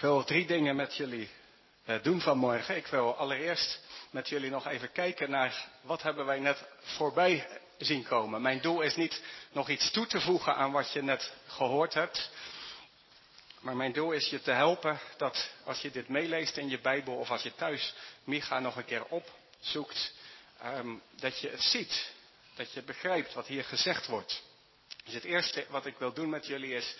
Ik wil drie dingen met jullie uh, doen vanmorgen. Ik wil allereerst met jullie nog even kijken naar wat hebben wij net voorbij zien komen. Mijn doel is niet nog iets toe te voegen aan wat je net gehoord hebt. Maar mijn doel is je te helpen dat als je dit meeleest in je Bijbel of als je thuis Micha nog een keer opzoekt, um, dat je het ziet. Dat je begrijpt wat hier gezegd wordt. Dus het eerste wat ik wil doen met jullie is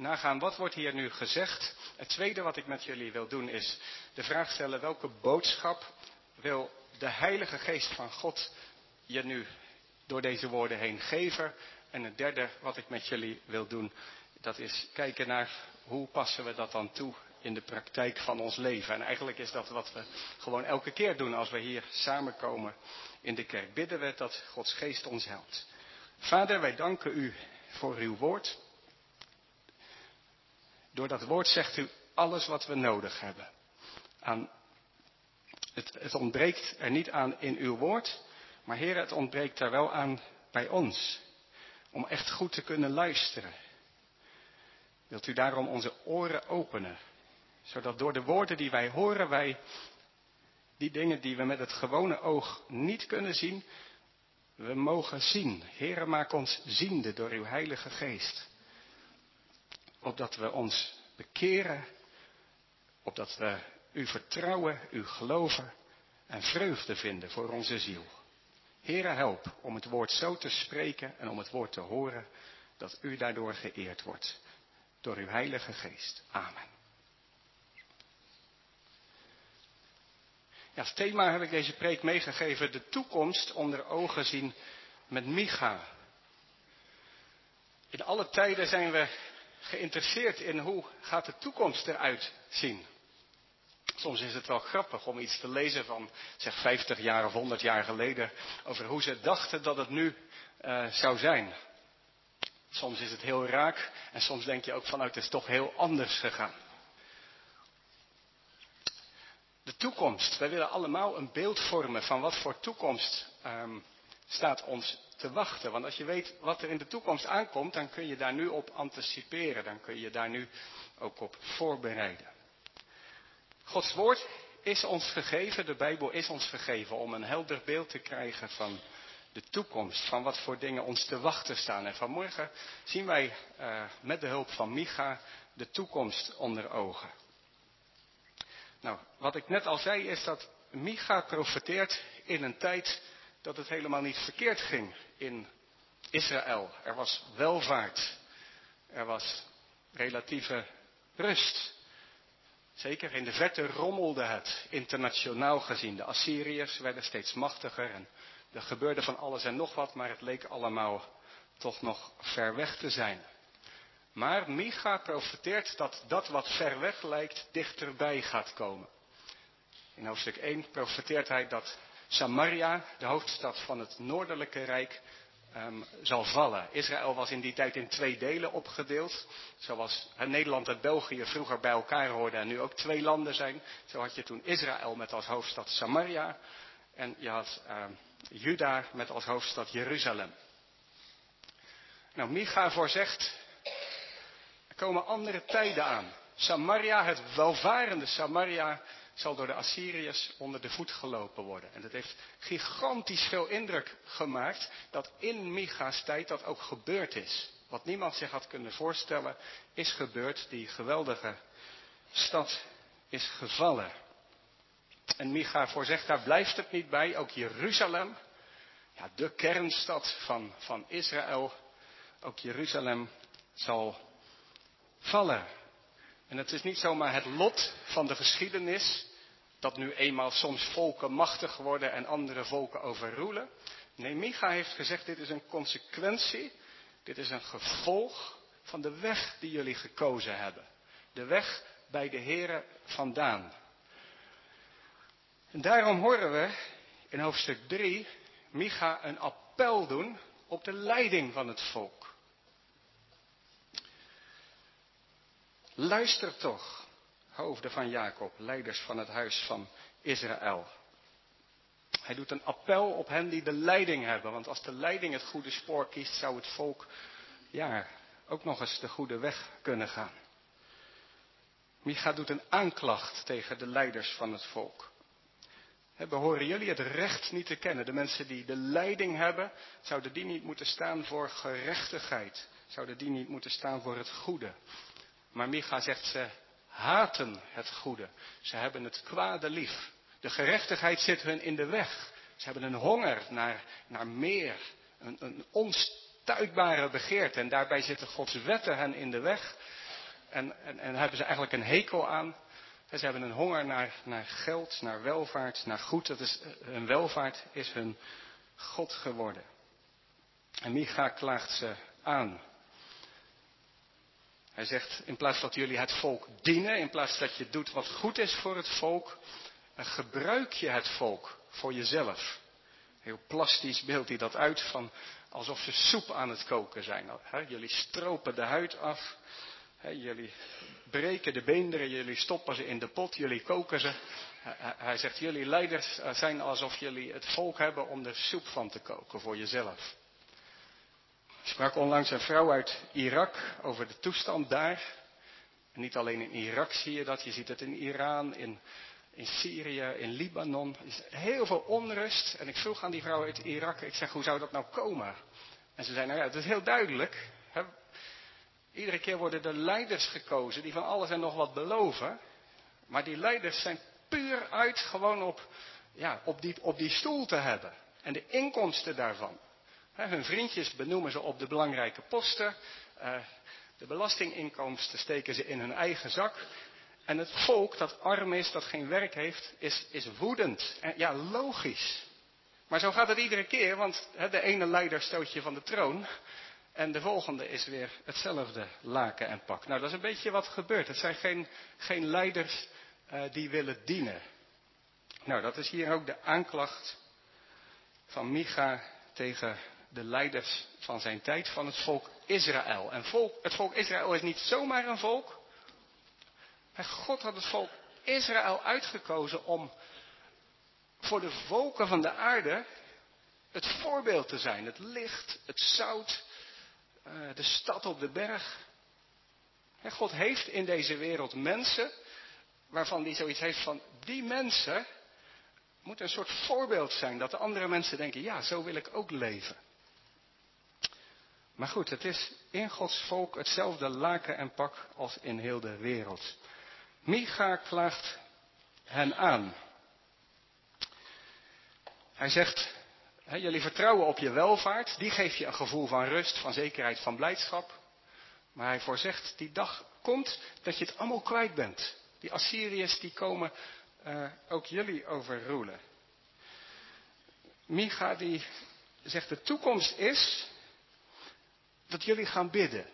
nagaan wat wordt hier nu gezegd. Het tweede wat ik met jullie wil doen is de vraag stellen welke boodschap wil de Heilige Geest van God je nu door deze woorden heen geven. En het derde wat ik met jullie wil doen, dat is kijken naar hoe passen we dat dan toe in de praktijk van ons leven. En eigenlijk is dat wat we gewoon elke keer doen als we hier samenkomen in de kerk. Bidden we dat Gods geest ons helpt. Vader, wij danken u voor uw woord. Door dat woord zegt u alles wat we nodig hebben. Aan, het, het ontbreekt er niet aan in uw woord, maar Heer, het ontbreekt er wel aan bij ons. Om echt goed te kunnen luisteren. Wilt u daarom onze oren openen, zodat door de woorden die wij horen, wij die dingen die we met het gewone oog niet kunnen zien, we mogen zien. Heere, maak ons ziende door uw Heilige Geest. Opdat we ons bekeren, opdat we u vertrouwen, u geloven en vreugde vinden voor onze ziel. Heere, help om het woord zo te spreken en om het woord te horen, dat u daardoor geëerd wordt. Door uw Heilige Geest. Amen. Ja, als thema heb ik deze preek meegegeven, de toekomst onder ogen zien met Micha. In alle tijden zijn we geïnteresseerd in hoe gaat de toekomst eruit zien. Soms is het wel grappig om iets te lezen van zeg 50 jaar of 100 jaar geleden over hoe ze dachten dat het nu uh, zou zijn. Soms is het heel raak en soms denk je ook vanuit het is toch heel anders gegaan. De toekomst. Wij willen allemaal een beeld vormen van wat voor toekomst um, staat ons te wachten. Want als je weet wat er in de toekomst aankomt, dan kun je daar nu op anticiperen. Dan kun je daar nu ook op voorbereiden. Gods woord is ons gegeven, de Bijbel is ons gegeven om een helder beeld te krijgen van de toekomst, van wat voor dingen ons te wachten staan. En vanmorgen zien wij uh, met de hulp van Micha de toekomst onder ogen. Nou, wat ik net al zei is dat Micha profeteert in een tijd dat het helemaal niet verkeerd ging in Israël. Er was welvaart. Er was relatieve rust. Zeker in de verte rommelde het, internationaal gezien. De Assyriërs werden steeds machtiger en er gebeurde van alles en nog wat, maar het leek allemaal toch nog ver weg te zijn. Maar Micha profeteert dat dat wat ver weg lijkt dichterbij gaat komen. In hoofdstuk 1 profeteert hij dat Samaria, de hoofdstad van het noordelijke rijk, um, zal vallen. Israël was in die tijd in twee delen opgedeeld. Zoals Nederland en België vroeger bij elkaar hoorden en nu ook twee landen zijn. Zo had je toen Israël met als hoofdstad Samaria. En je had uh, Juda met als hoofdstad Jeruzalem. Nou, Micha voorzegt, er komen andere tijden aan. Samaria, het welvarende Samaria, zal door de Assyriërs onder de voet gelopen worden. En dat heeft gigantisch veel indruk gemaakt dat in Micha's tijd dat ook gebeurd is. Wat niemand zich had kunnen voorstellen, is gebeurd. Die geweldige stad is gevallen. En Micha voorzegt, daar blijft het niet bij. Ook Jeruzalem, ja, de kernstad van, van Israël, ook Jeruzalem zal vallen. En het is niet zomaar het lot van de geschiedenis dat nu eenmaal soms volken machtig worden en andere volken overroelen. Nee, Micha heeft gezegd, dit is een consequentie, dit is een gevolg van de weg die jullie gekozen hebben. De weg bij de Here vandaan. En daarom horen we in hoofdstuk 3 Micha een appel doen op de leiding van het volk. Luister toch, hoofden van Jacob, leiders van het huis van Israël. Hij doet een appel op hen die de leiding hebben, want als de leiding het goede spoor kiest, zou het volk ja, ook nog eens de goede weg kunnen gaan. Micha doet een aanklacht tegen de leiders van het volk. Behoren jullie het recht niet te kennen? De mensen die de leiding hebben, zouden die niet moeten staan voor gerechtigheid? Zouden die niet moeten staan voor het goede? Maar Micha zegt ze haten het goede. Ze hebben het kwade lief. De gerechtigheid zit hun in de weg. Ze hebben een honger naar, naar meer. Een, een onstuitbare begeerte. En daarbij zitten Gods wetten hen in de weg. En, en, en hebben ze eigenlijk een hekel aan. Ze hebben een honger naar, naar geld, naar welvaart, naar goed. Dat is, hun welvaart is hun God geworden. En Micha klaagt ze aan. Hij zegt, in plaats dat jullie het volk dienen, in plaats dat je doet wat goed is voor het volk, gebruik je het volk voor jezelf. Heel plastisch beeldt hij dat uit van alsof ze soep aan het koken zijn. Jullie stropen de huid af, jullie breken de beenderen, jullie stoppen ze in de pot, jullie koken ze. Hij zegt, jullie leiders zijn alsof jullie het volk hebben om er soep van te koken voor jezelf. Sprak onlangs een vrouw uit Irak over de toestand daar. En niet alleen in Irak zie je dat, je ziet het in Iran, in, in Syrië, in Libanon. Er is heel veel onrust. En ik vroeg aan die vrouw uit Irak, ik zeg, hoe zou dat nou komen? En ze zei, nou ja, het is heel duidelijk. Hè? Iedere keer worden er leiders gekozen die van alles en nog wat beloven. Maar die leiders zijn puur uit gewoon op, ja, op, die, op die stoel te hebben. En de inkomsten daarvan. Hun vriendjes benoemen ze op de belangrijke posten. Eh, de belastinginkomsten steken ze in hun eigen zak. En het volk dat arm is, dat geen werk heeft, is, is woedend. En ja, logisch. Maar zo gaat het iedere keer, want de ene leider stoot je van de troon. En de volgende is weer hetzelfde laken en pak. Nou, dat is een beetje wat gebeurt. Het zijn geen, geen leiders uh, die willen dienen. Nou, dat is hier ook de aanklacht van Micha tegen de leiders van zijn tijd van het volk Israël. En het volk Israël is niet zomaar een volk. God had het volk Israël uitgekozen om voor de volken van de aarde het voorbeeld te zijn. Het licht, het zout, eh, de stad op de berg. God heeft in deze wereld mensen waarvan hij zoiets heeft van die mensen moeten een soort voorbeeld zijn. Dat de andere mensen denken, ja, zo wil ik ook leven. Maar goed, het is in Gods volk hetzelfde laken en pak als in heel de wereld. Micha klaagt hen aan. Hij zegt, jullie vertrouwen op je welvaart, die geeft je een gevoel van rust, van zekerheid, van blijdschap. Maar hij voorzegt, die dag komt dat je het allemaal kwijt bent. Die Assyriërs die komen uh, ook jullie overroelen. Micha die zegt, de toekomst is dat jullie gaan bidden.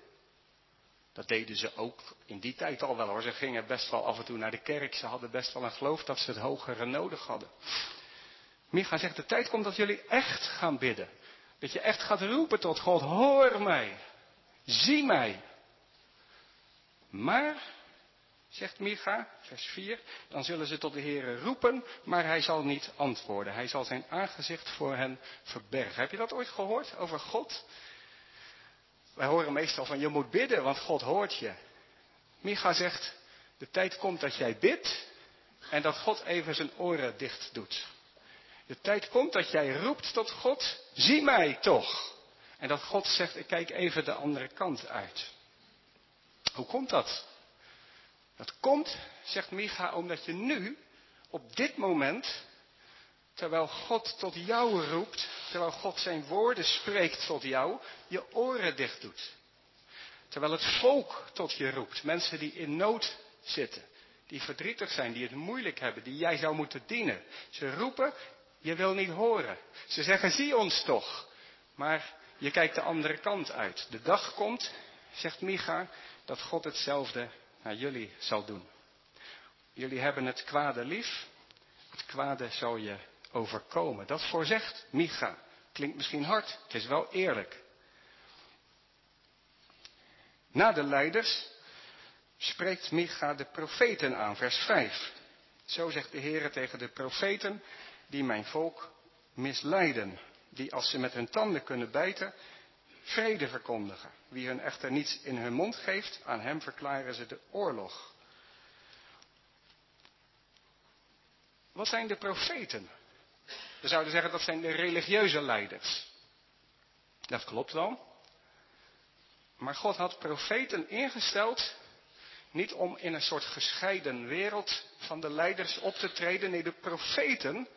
Dat deden ze ook in die tijd al wel hoor. Ze gingen best wel af en toe naar de kerk. Ze hadden best wel een geloof dat ze het hogere nodig hadden. Micha zegt, de tijd komt dat jullie echt gaan bidden. Dat je echt gaat roepen tot God, hoor mij. Zie mij. Maar, zegt Micha, vers 4, dan zullen ze tot de Heere roepen, maar hij zal niet antwoorden. Hij zal zijn aangezicht voor hen verbergen. Heb je dat ooit gehoord over God? Wij horen meestal van je moet bidden, want God hoort je. Micha zegt, de tijd komt dat jij bidt en dat God even zijn oren dicht doet. De tijd komt dat jij roept tot God, zie mij toch. En dat God zegt, ik kijk even de andere kant uit. Hoe komt dat? Dat komt, zegt Micha, omdat je nu, op dit moment, terwijl God tot jou roept, terwijl God zijn woorden spreekt tot jou, je oren dicht doet. Terwijl het volk tot je roept, mensen die in nood zitten, die verdrietig zijn, die het moeilijk hebben, die jij zou moeten dienen. Ze roepen, je wil niet horen. Ze zeggen, zie ons toch. Maar je kijkt de andere kant uit. De dag komt, zegt Micha, dat God hetzelfde naar jullie zal doen. Jullie hebben het kwade lief, het kwade zal je overkomen. Dat voorzegt Micha. Klinkt misschien hard, het is wel eerlijk. Na de leiders spreekt Micha de profeten aan, vers 5. Zo zegt de Heer tegen de profeten die mijn volk misleiden, die als ze met hun tanden kunnen bijten, vrede verkondigen. Wie hun echter niets in hun mond geeft, aan hem verklaren ze de oorlog. wat zijn de profeten? We zouden zeggen dat zijn de religieuze leiders. Dat klopt wel. Maar God had profeten ingesteld niet om in een soort gescheiden wereld van de leiders op te treden. Nee, de profeten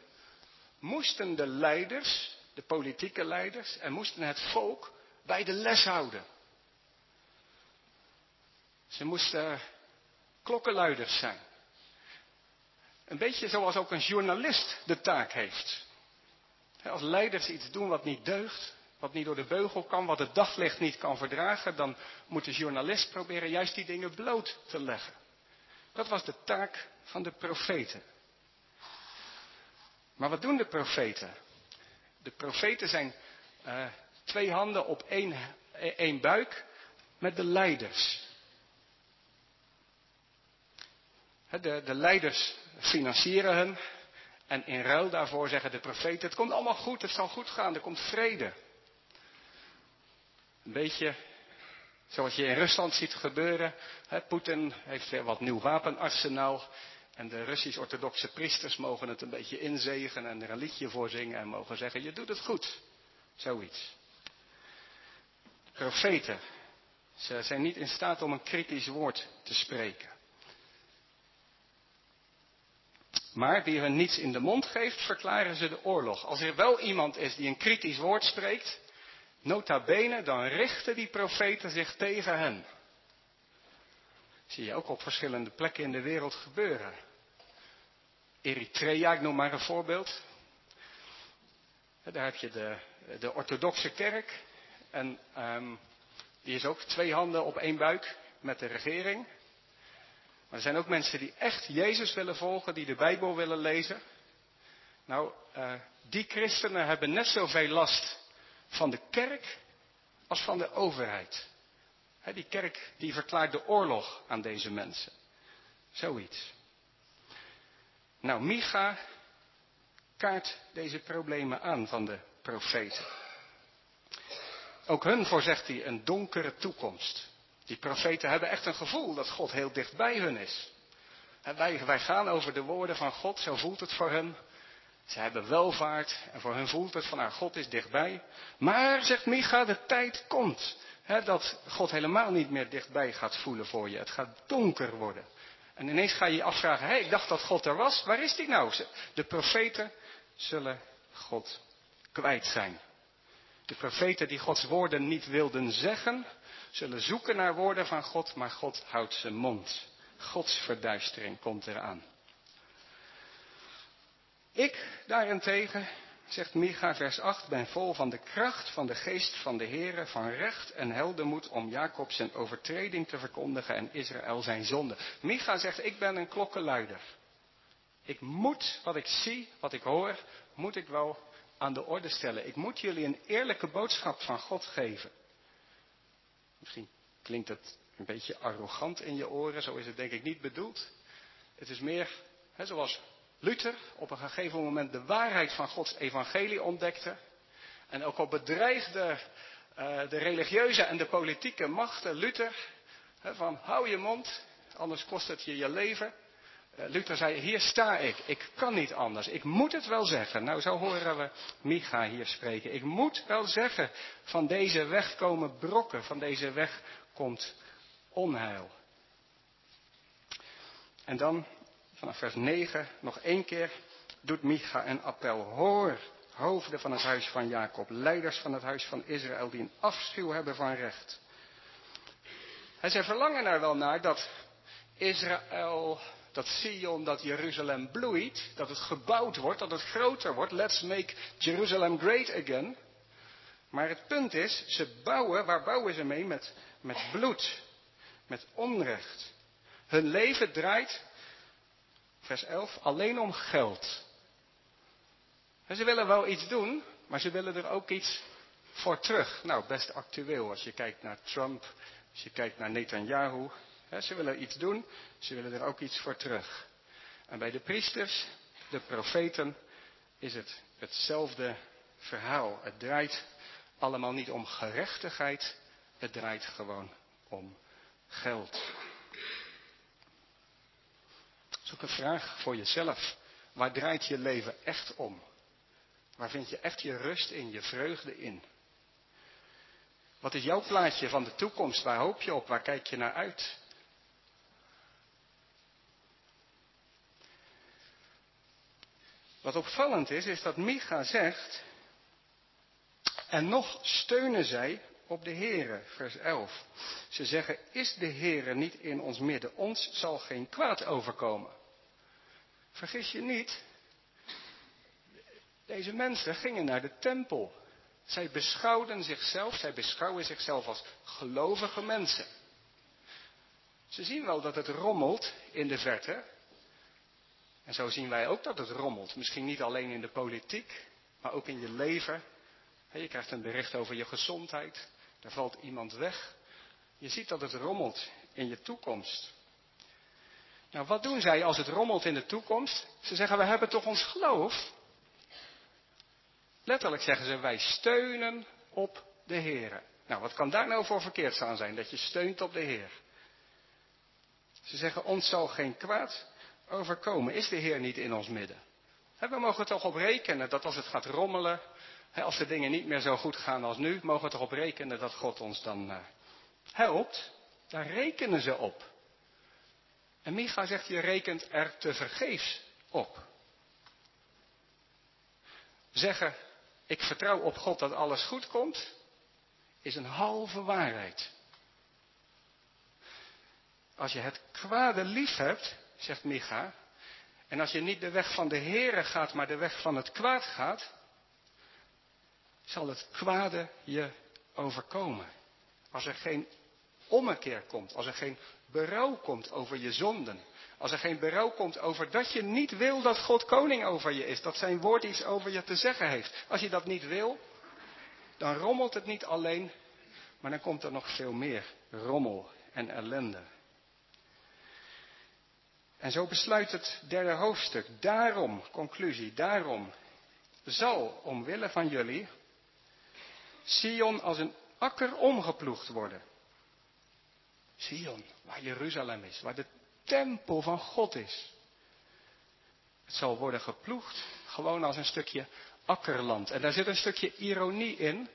moesten de leiders, de politieke leiders, en moesten het volk bij de les houden. Ze moesten klokkenluiders zijn. Een beetje zoals ook een journalist de taak heeft. Als leiders iets doen wat niet deugt, wat niet door de beugel kan, wat het daglicht niet kan verdragen, dan moet de journalist proberen juist die dingen bloot te leggen. Dat was de taak van de profeten. Maar wat doen de profeten? De profeten zijn uh, twee handen op één, één buik met de leiders. De, de leiders financieren hen. En in ruil daarvoor zeggen de profeten: Het komt allemaal goed, het zal goed gaan, er komt vrede. Een beetje zoals je in Rusland ziet gebeuren. Poetin heeft weer wat nieuw wapenarsenaal. En de Russisch-orthodoxe priesters mogen het een beetje inzegen en er een liedje voor zingen en mogen zeggen: Je doet het goed. Zoiets. Profeten. Ze zijn niet in staat om een kritisch woord te spreken. Maar wie hun niets in de mond geeft, verklaren ze de oorlog. Als er wel iemand is die een kritisch woord spreekt, nota bene, dan richten die profeten zich tegen hen. Zie je ook op verschillende plekken in de wereld gebeuren. Eritrea, ik noem maar een voorbeeld. Daar heb je de, de orthodoxe kerk. En um, die is ook twee handen op één buik met de regering. Maar er zijn ook mensen die echt Jezus willen volgen, die de Bijbel willen lezen. Nou, uh, die christenen hebben net zoveel last van de kerk als van de overheid. He, die kerk die verklaart de oorlog aan deze mensen. Zoiets. Nou, Micha kaart deze problemen aan van de profeten. Ook hun voorzegt hij een donkere toekomst. Die profeten hebben echt een gevoel dat God heel dicht bij hun is. wij, wij gaan over de woorden van God, zo voelt het voor hen. Ze hebben welvaart en voor hen voelt het van nou, God is dichtbij. Maar, zegt Micha, de tijd komt dat God helemaal niet meer dichtbij gaat voelen voor je. Het gaat donker worden. En ineens ga je je afvragen, hé, ik dacht dat God er was, waar is die nou? De profeten zullen God kwijt zijn. De profeten die Gods woorden niet wilden zeggen, zullen zoeken naar woorden van God, maar God houdt zijn mond. Gods verduistering komt eraan. Ik daarentegen, zegt Micha vers 8, ben vol van de kracht van de geest van de Heere, van recht en heldenmoed om Jacob zijn overtreding te verkondigen en Israël zijn zonde. Micha zegt, ik ben een klokkenluider. Ik moet wat ik zie, wat ik hoor, moet ik wel aan de orde stellen. Ik moet jullie een eerlijke boodschap van God geven. Misschien klinkt het een beetje arrogant in je oren, zo is het denk ik niet bedoeld. Het is meer, hè, zoals Luther op een gegeven moment de waarheid van Gods evangelie ontdekte. En ook al bedreigde uh, de religieuze en de politieke machten Luther hè, van hou je mond, anders kost het je je leven. Uh, Luther zei, hier sta ik, ik kan niet anders, ik moet het wel zeggen. Nou, zo horen we Micha hier spreken. Ik moet wel zeggen, van deze weg komen brokken, van deze weg komt onheil. En dan vanaf vers 9 nog één keer doet Micha een appel. Hoor, hoofden van het huis van Jacob, leiders van het huis van Israël, die een afschuw hebben van recht. En zij verlangen er wel naar dat Israël, dat Sion, dat Jeruzalem bloeit, dat het gebouwd wordt, dat het groter wordt. Let's make Jerusalem great again. Maar het punt is, ze bouwen, waar bouwen ze mee? Met, met bloed, met onrecht. Hun leven draait vers 11, alleen om geld. Ze willen wel iets doen, maar ze willen er ook iets voor terug. Nou, best actueel als je kijkt naar Trump, als je kijkt naar Netanyahu. Ze willen iets doen, ze willen er ook iets voor terug. En bij de priesters, de profeten, is het hetzelfde verhaal. Het draait allemaal niet om gerechtigheid, het draait gewoon om geld ook een vraag voor jezelf Waar draait je leven echt om? Waar vind je echt je rust in, je vreugde in? Wat is jouw plaatje van de toekomst? Waar hoop je op? Waar kijk je naar uit? Wat opvallend is, is dat Micha zegt, en nog steunen zij op de Heere, vers 11. Ze zeggen, is de Heere niet in ons midden? Ons zal geen kwaad overkomen. Vergis je niet, deze mensen gingen naar de tempel. Zij beschouwden zichzelf, zij beschouwen zichzelf als gelovige mensen. Ze zien wel dat het rommelt in de verte. En zo zien wij ook dat het rommelt. Misschien niet alleen in de politiek, maar ook in je leven. Je krijgt een bericht over je gezondheid. Er valt iemand weg. Je ziet dat het rommelt in je toekomst. Nou, wat doen zij als het rommelt in de toekomst? Ze zeggen, we hebben toch ons geloof? Letterlijk zeggen ze, wij steunen op de Heer. Nou, wat kan daar nou voor verkeerd aan zijn, dat je steunt op de Heer? Ze zeggen, ons zal geen kwaad overkomen. Is de Heer niet in ons midden? We mogen toch op rekenen dat als het gaat rommelen, als de dingen niet meer zo goed gaan als nu, mogen we toch op rekenen dat God ons dan eh, helpt. Daar rekenen ze op. En Micha zegt, je rekent er te vergeefs op. Zeggen, ik vertrouw op God dat alles goed komt, is een halve waarheid. Als je het kwade lief hebt, zegt Micha, en als je niet de weg van de Here gaat, maar de weg van het kwaad gaat, zal het kwade je overkomen. Als er geen ommekeer komt, als er geen berouw komt over je zonden, als er geen berouw komt over dat je niet wil dat God koning over je is, dat zijn woord iets over je te zeggen heeft. Als je dat niet wil, dan rommelt het niet alleen, maar dan komt er nog veel meer rommel en ellende. En zo besluit het derde hoofdstuk. Daarom, conclusie, daarom zal omwille van jullie Sion als een akker omgeploegd worden. Sion, waar Jeruzalem is, waar de tempel van God is. Het zal worden geploegd gewoon als een stukje akkerland. En daar zit een stukje ironie in,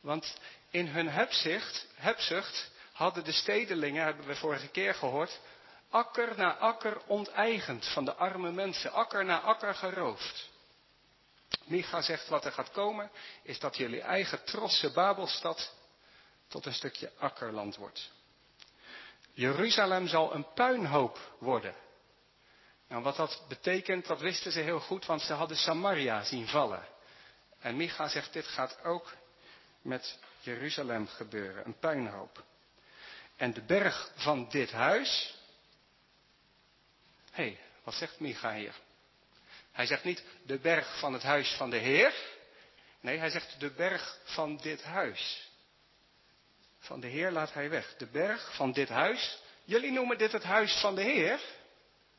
want in hun hebzucht, hebzucht hadden de stedelingen, hebben we vorige keer gehoord, akker na akker onteigend van de arme mensen, akker na akker geroofd. Micha zegt wat er gaat komen, is dat jullie eigen trosse Babelstad tot een stukje akkerland wordt. Jeruzalem zal een puinhoop worden. Nou, wat dat betekent, dat wisten ze heel goed, want ze hadden Samaria zien vallen. En Micha zegt, dit gaat ook met Jeruzalem gebeuren, een puinhoop. En de berg van dit huis. Hé, hey, wat zegt Micha hier? Hij zegt niet de berg van het huis van de Heer. Nee, hij zegt de berg van dit huis. Van de Heer laat hij weg. De berg van dit huis. Jullie noemen dit het huis van de Heer.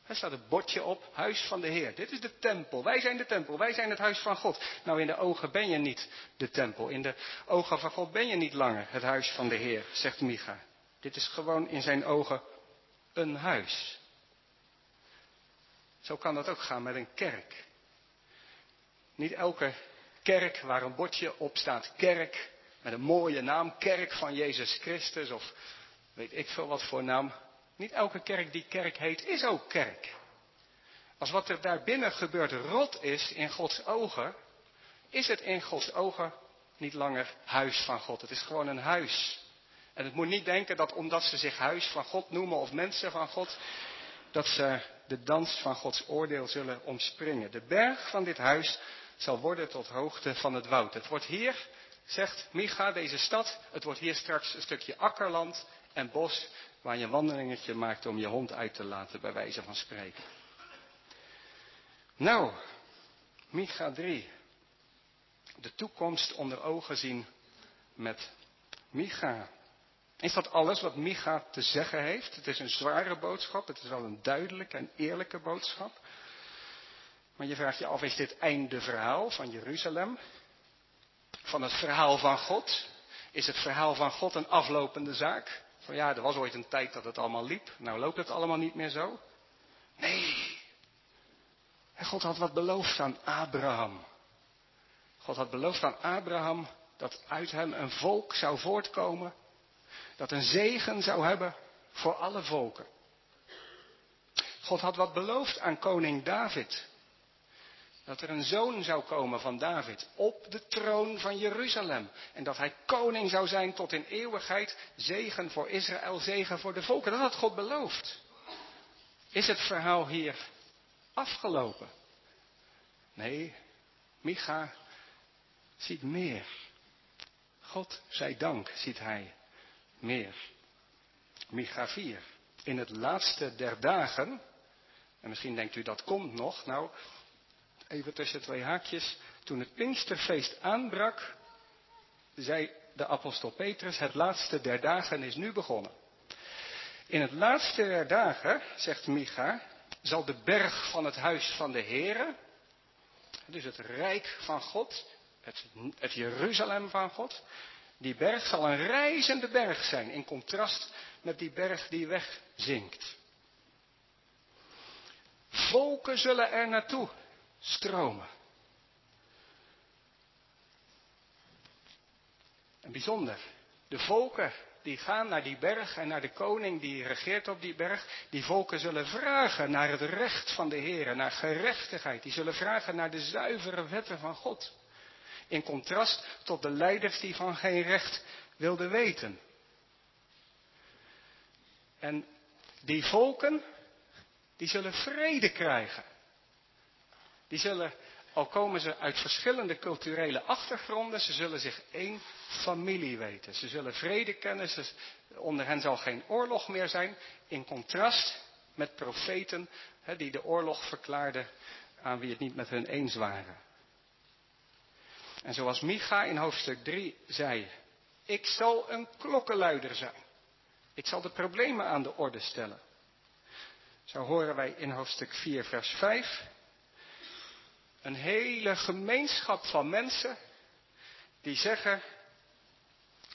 Er staat een bordje op, huis van de Heer. Dit is de tempel. Wij zijn de tempel. Wij zijn het huis van God. Nou, in de ogen ben je niet de tempel. In de ogen van God ben je niet langer het huis van de Heer, zegt Micha. Dit is gewoon in zijn ogen een huis. Zo kan dat ook gaan met een kerk. Niet elke kerk waar een bordje op staat kerk, met een mooie naam, kerk van Jezus Christus of weet ik veel wat voor naam. Niet elke kerk die kerk heet, is ook kerk. Als wat er daarbinnen gebeurt rot is in Gods ogen, is het in Gods ogen niet langer huis van God. Het is gewoon een huis. En het moet niet denken dat omdat ze zich huis van God noemen of mensen van God, dat ze de dans van Gods oordeel zullen omspringen. De berg van dit huis zal worden tot hoogte van het woud. Het wordt hier, zegt Micha, deze stad, het wordt hier straks een stukje akkerland en bos waar je een wandelingetje maakt om je hond uit te laten, bij wijze van spreken. Nou, Micha 3. De toekomst onder ogen zien met Micha. Is dat alles wat Micha te zeggen heeft? Het is een zware boodschap, het is wel een duidelijke en eerlijke boodschap. Maar je vraagt je af, is dit einde verhaal van Jeruzalem? Van het verhaal van God? Is het verhaal van God een aflopende zaak? Van ja, er was ooit een tijd dat het allemaal liep, nou loopt het allemaal niet meer zo? Nee. En God had wat beloofd aan Abraham. God had beloofd aan Abraham dat uit hem een volk zou voortkomen, dat een zegen zou hebben voor alle volken. God had wat beloofd aan koning David. Dat er een zoon zou komen van David op de troon van Jeruzalem. En dat hij koning zou zijn tot in eeuwigheid. Zegen voor Israël, zegen voor de volken. Dat had God beloofd. Is het verhaal hier afgelopen? Nee, Micha ziet meer. God zij dank ziet hij meer. Micha 4. In het laatste der dagen, en misschien denkt u dat komt nog, nou, even tussen twee haakjes. Toen het Pinksterfeest aanbrak, zei de apostel Petrus, het laatste der dagen is nu begonnen. In het laatste der dagen, zegt Micha, zal de berg van het huis van de Here, dus het rijk van God, het, het Jeruzalem van God, die berg zal een reizende berg zijn, in contrast met die berg die wegzinkt. Volken zullen er naartoe stromen. En bijzonder, de volken die gaan naar die berg en naar de koning die regeert op die berg, die volken zullen vragen naar het recht van de Heer, naar gerechtigheid. Die zullen vragen naar de zuivere wetten van God. In contrast tot de leiders die van geen recht wilden weten. En die volken, die zullen vrede krijgen. Die zullen, al komen ze uit verschillende culturele achtergronden, ze zullen zich één familie weten. Ze zullen vrede kennen, onder hen zal geen oorlog meer zijn, in contrast met profeten die de oorlog verklaarden aan wie het niet met hun eens waren. En zoals Micha in hoofdstuk 3 zei, ik zal een klokkenluider zijn. Ik zal de problemen aan de orde stellen. Zo horen wij in hoofdstuk 4, vers 5. Een hele gemeenschap van mensen die zeggen,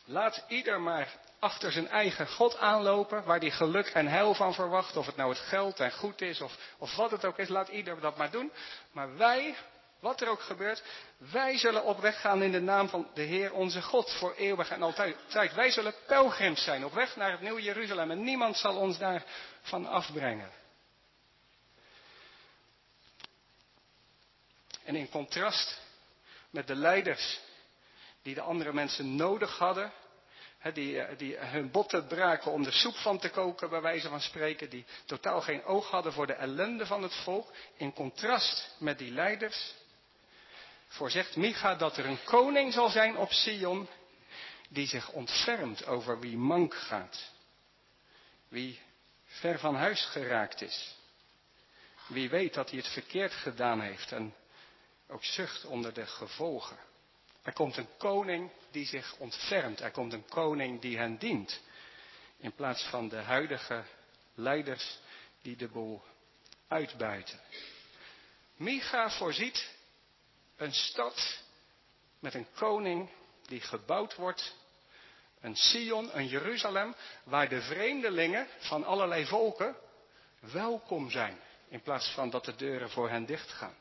laat ieder maar achter zijn eigen God aanlopen, waar die geluk en heil van verwacht, of het nou het geld en goed is, of, of wat het ook is, laat ieder dat maar doen. Maar wij, wat er ook gebeurt, wij zullen op weg gaan in de naam van de Heer onze God voor eeuwig en altijd. Wij zullen pelgrims zijn op weg naar het nieuwe Jeruzalem en niemand zal ons daarvan afbrengen. En in contrast met de leiders die de andere mensen nodig hadden, die, eh, die hun botten braken om de soep van te koken, bij wijze van spreken, die totaal geen oog hadden voor de ellende van het volk, in contrast met die leiders, voorzegt Micha dat er een koning zal zijn op Sion, die zich ontfermt over wie mank gaat, wie ver van huis geraakt is, wie weet dat hij het verkeerd gedaan heeft en ook zucht onder de gevolgen. Er komt een koning die zich ontfermt. Er komt een koning die hen dient. In plaats van de huidige leiders die de boel uitbuiten. Micha voorziet een stad met een koning die gebouwd wordt. Een Sion, een Jeruzalem, waar de vreemdelingen van allerlei volken welkom zijn. In plaats van dat de deuren voor hen dichtgaan.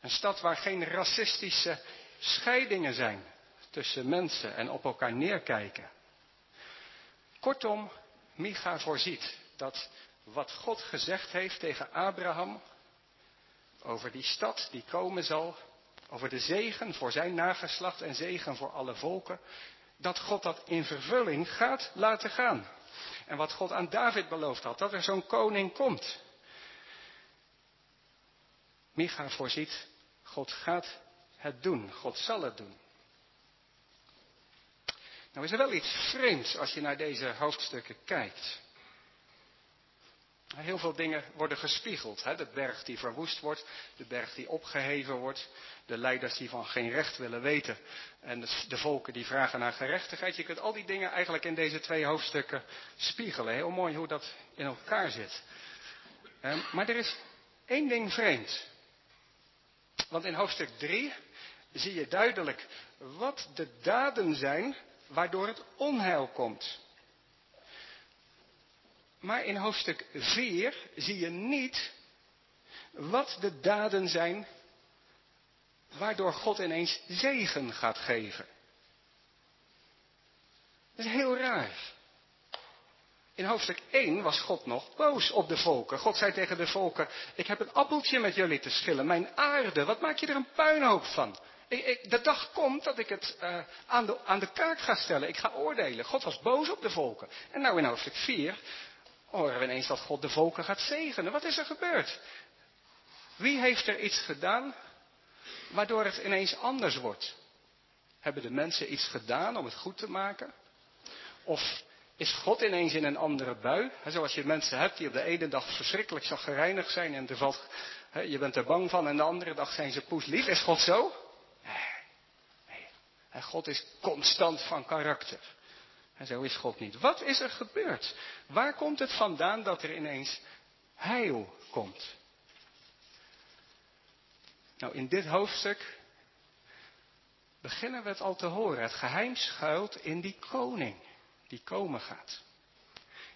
Een stad waar geen racistische scheidingen zijn tussen mensen en op elkaar neerkijken. Kortom, Micha voorziet dat wat God gezegd heeft tegen Abraham over die stad die komen zal, over de zegen voor zijn nageslacht en zegen voor alle volken, dat God dat in vervulling gaat laten gaan. En wat God aan David beloofd had, dat er zo'n koning komt. Micha voorziet, God gaat het doen. God zal het doen. Nou is er wel iets vreemds als je naar deze hoofdstukken kijkt. Heel veel dingen worden gespiegeld. Hè? De berg die verwoest wordt, de berg die opgeheven wordt, de leiders die van geen recht willen weten en de, volken die vragen naar gerechtigheid. Je kunt al die dingen eigenlijk in deze twee hoofdstukken spiegelen. Heel mooi hoe dat in elkaar zit. maar er is één ding vreemd. Want in hoofdstuk 3 zie je duidelijk wat de daden zijn waardoor het onheil komt. Maar in hoofdstuk 4 zie je niet wat de daden zijn waardoor God ineens zegen gaat geven. Dat is heel raar. In hoofdstuk 1 was God nog boos op de volken. God zei tegen de volken, ik heb een appeltje met jullie te schillen, mijn aarde, wat maak je er een puinhoop van? Ik, ik, de dag komt dat ik het uh, aan, de, aan de kaak ga stellen. Ik ga oordelen. God was boos op de volken. En nou in hoofdstuk 4 horen we ineens dat God de volken gaat zegenen. Wat is er gebeurd? Wie heeft er iets gedaan waardoor het ineens anders wordt? Hebben de mensen iets gedaan om het goed te maken? Of is God ineens in een andere bui? Zoals je mensen hebt die op de ene dag verschrikkelijk gereinigd zijn en er valt, je bent er bang van en de andere dag zijn ze poeslief. Is God zo? Nee. nee. God is constant van karakter. En zo is God niet. Wat is er gebeurd? Waar komt het vandaan dat er ineens heil komt? Nou, in dit hoofdstuk beginnen we het al te horen. Het geheim schuilt in die koning die komen gaat.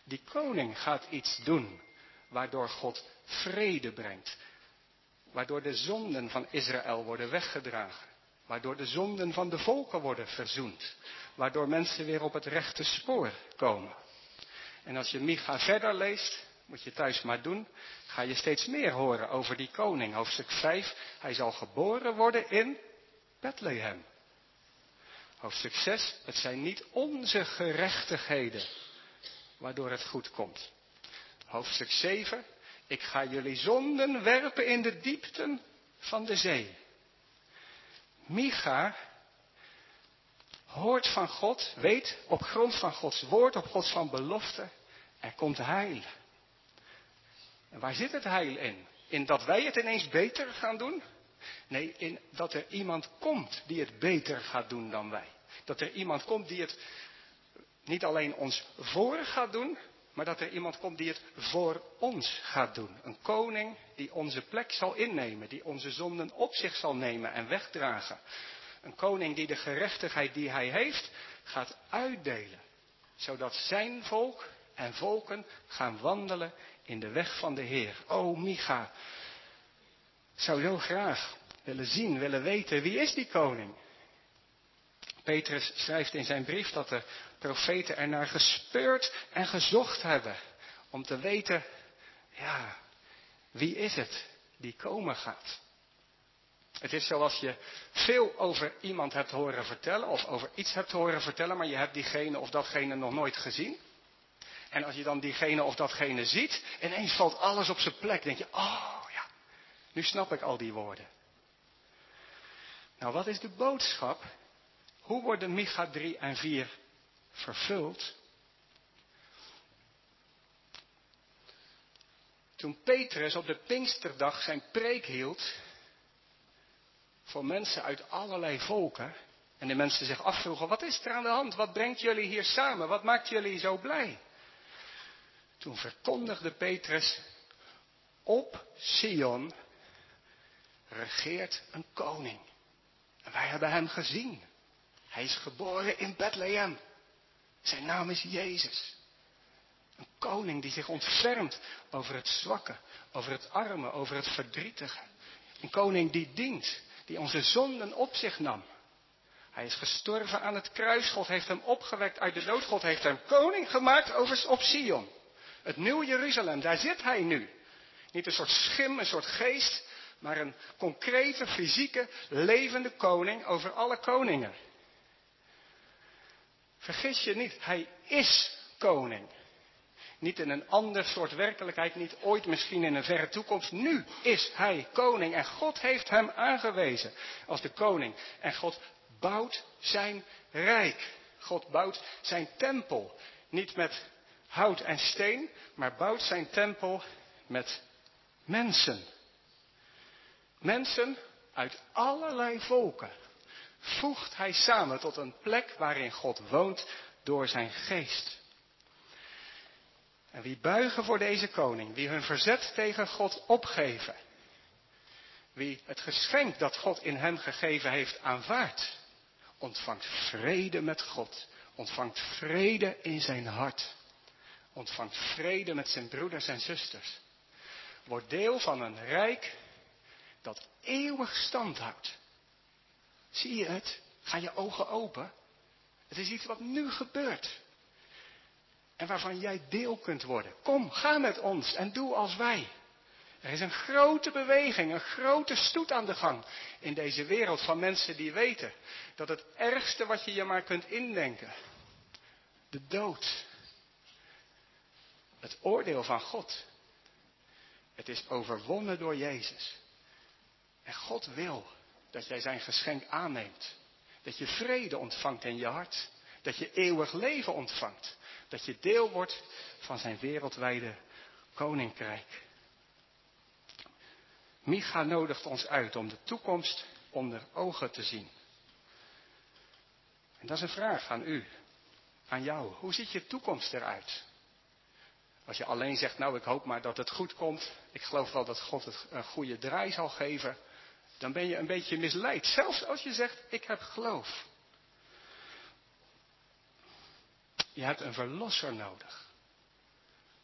Die koning gaat iets doen waardoor God vrede brengt. Waardoor de zonden van Israël worden weggedragen. Waardoor de zonden van de volken worden verzoend. Waardoor mensen weer op het rechte spoor komen. En als je Micha verder leest, moet je thuis maar doen, ga je steeds meer horen over die koning. Hoofdstuk 5, hij zal geboren worden in Bethlehem. Hoofdstuk 6, het zijn niet onze gerechtigheden waardoor het goed komt. Hoofdstuk 7, ik ga jullie zonden werpen in de diepten van de zee. Micha hoort van God, weet op grond van Gods woord, op Gods van belofte, er komt heil. En waar zit het heil in? In dat wij het ineens beter gaan doen? Nee, in dat er iemand komt die het beter gaat doen dan wij. Dat er iemand komt die het niet alleen ons voor gaat doen, maar dat er iemand komt die het voor ons gaat doen. Een koning die onze plek zal innemen, die onze zonden op zich zal nemen en wegdragen. Een koning die de gerechtigheid die hij heeft gaat uitdelen, zodat zijn volk en volken gaan wandelen in de weg van de Heer. O Micha, zou zo graag willen zien, willen weten, wie is die koning? Petrus schrijft in zijn brief dat de profeten ernaar gespeurd en gezocht hebben. Om te weten, ja, wie is het die komen gaat? Het is zoals je veel over iemand hebt horen vertellen, of over iets hebt horen vertellen, maar je hebt diegene of datgene nog nooit gezien. En als je dan diegene of datgene ziet, ineens valt alles op zijn plek. denk je, oh ja, nu snap ik al die woorden. Nou, wat is de boodschap hoe worden Micha 3 en 4 vervuld? Toen Petrus op de Pinksterdag zijn preek hield voor mensen uit allerlei volken, en de mensen zich afvroegen, wat is er aan de hand? Wat brengt jullie hier samen? Wat maakt jullie zo blij? Toen verkondigde Petrus, op Sion regeert een koning. En wij hebben hem gezien. Hij is geboren in Bethlehem. Zijn naam is Jezus. Een koning die zich ontfermt over het zwakke, over het arme, over het verdrietige. Een koning die dient, die onze zonden op zich nam. Hij is gestorven aan het kruis. God heeft hem opgewekt uit de dood. God heeft hem koning gemaakt over, op Sion. Het nieuwe Jeruzalem, daar zit hij nu. Niet een soort schim, een soort geest, maar een concrete, fysieke, levende koning over alle koningen. Vergis je niet, hij is koning. Niet in een ander soort werkelijkheid, niet ooit misschien in een verre toekomst. Nu is hij koning en God heeft hem aangewezen als de koning. En God bouwt zijn rijk. God bouwt zijn tempel. Niet met hout en steen, maar bouwt zijn tempel met mensen. Mensen uit allerlei volken voegt hij samen tot een plek waarin God woont door zijn geest. En wie buigen voor deze koning, wie hun verzet tegen God opgeven, wie het geschenk dat God in hem gegeven heeft aanvaardt, ontvangt vrede met God, ontvangt vrede in zijn hart, ontvangt vrede met zijn broeders en zusters. Word deel van een rijk dat eeuwig stand houdt. Zie je het? Ga je ogen open? Het is iets wat nu gebeurt. En waarvan jij deel kunt worden. Kom, ga met ons en doe als wij. Er is een grote beweging, een grote stoet aan de gang in deze wereld van mensen die weten dat het ergste wat je je maar kunt indenken, de dood, het oordeel van God, het is overwonnen door Jezus. En God wil dat jij zijn geschenk aanneemt. Dat je vrede ontvangt in je hart. Dat je eeuwig leven ontvangt. Dat je deel wordt van zijn wereldwijde koninkrijk. Micha nodigt ons uit om de toekomst onder ogen te zien. En dat is een vraag aan u, aan jou. Hoe ziet je toekomst eruit? Als je alleen zegt, nou ik hoop maar dat het goed komt. Ik geloof wel dat God het een goede draai zal geven. Dan ben je een beetje misleid. Zelfs als je zegt, ik heb geloof. Je hebt een verlosser nodig.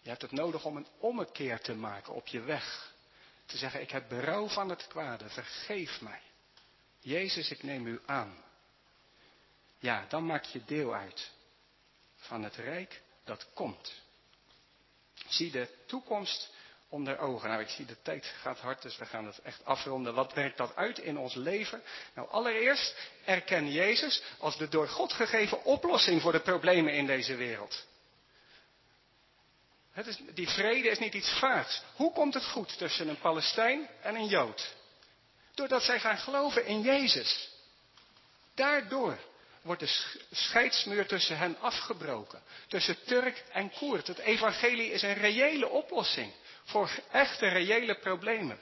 Je hebt het nodig om een ommekeer te maken op je weg. Te zeggen, ik heb berouw van het kwade, vergeef mij. Jezus, ik neem u aan. Ja, dan maak je deel uit van het rijk dat komt. Zie de toekomst onder ogen. Nou, ik zie de tijd gaat hard, dus we gaan het echt afronden. Wat werkt dat uit in ons leven? Nou, allereerst erken Jezus als de door God gegeven oplossing voor de problemen in deze wereld. Het is, die vrede is niet iets vaags. Hoe komt het goed tussen een Palestijn en een Jood? Doordat zij gaan geloven in Jezus. Daardoor wordt de scheidsmuur tussen hen afgebroken. Tussen Turk en Koert. Het evangelie is een reële oplossing voor echte reële problemen.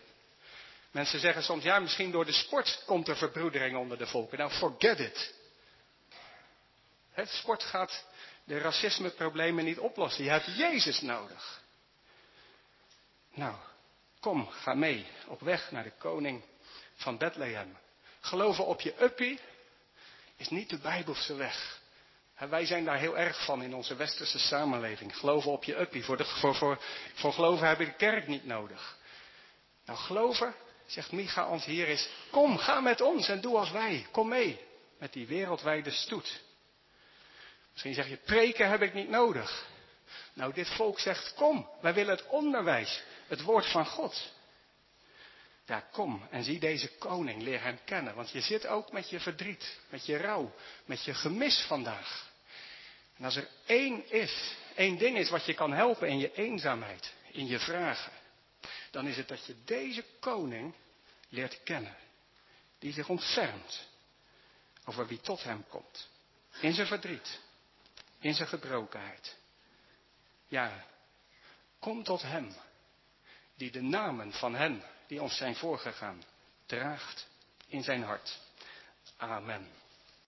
Mensen zeggen soms, ja, misschien door de sport komt er verbroedering onder de volken. Nou, forget it. Het sport gaat de racismeproblemen niet oplossen. Je hebt Jezus nodig. Nou, kom, ga mee op weg naar de koning van Bethlehem. Geloven op je uppie is niet de Bijbelse weg. Wij zijn daar heel erg van in onze westerse samenleving. Geloven op je uppie. Voor, voor, voor, voor geloven heb je de kerk niet nodig. Nou, geloven, zegt Micha ons hier is, kom, ga met ons en doe als wij. Kom mee met die wereldwijde stoet. Misschien zeg je, preken heb ik niet nodig. Nou, dit volk zegt, kom, wij willen het onderwijs, het woord van God. Ja, kom en zie deze koning, leer hem kennen. Want je zit ook met je verdriet, met je rouw, met je gemis vandaag. En als er één is, één ding is wat je kan helpen in je eenzaamheid, in je vragen, dan is het dat je deze koning leert kennen. Die zich ontfermt over wie tot hem komt. In zijn verdriet, in zijn gebrokenheid. Ja, kom tot hem, die de namen van hen die ons zijn voorgegaan, draagt in zijn hart. Amen.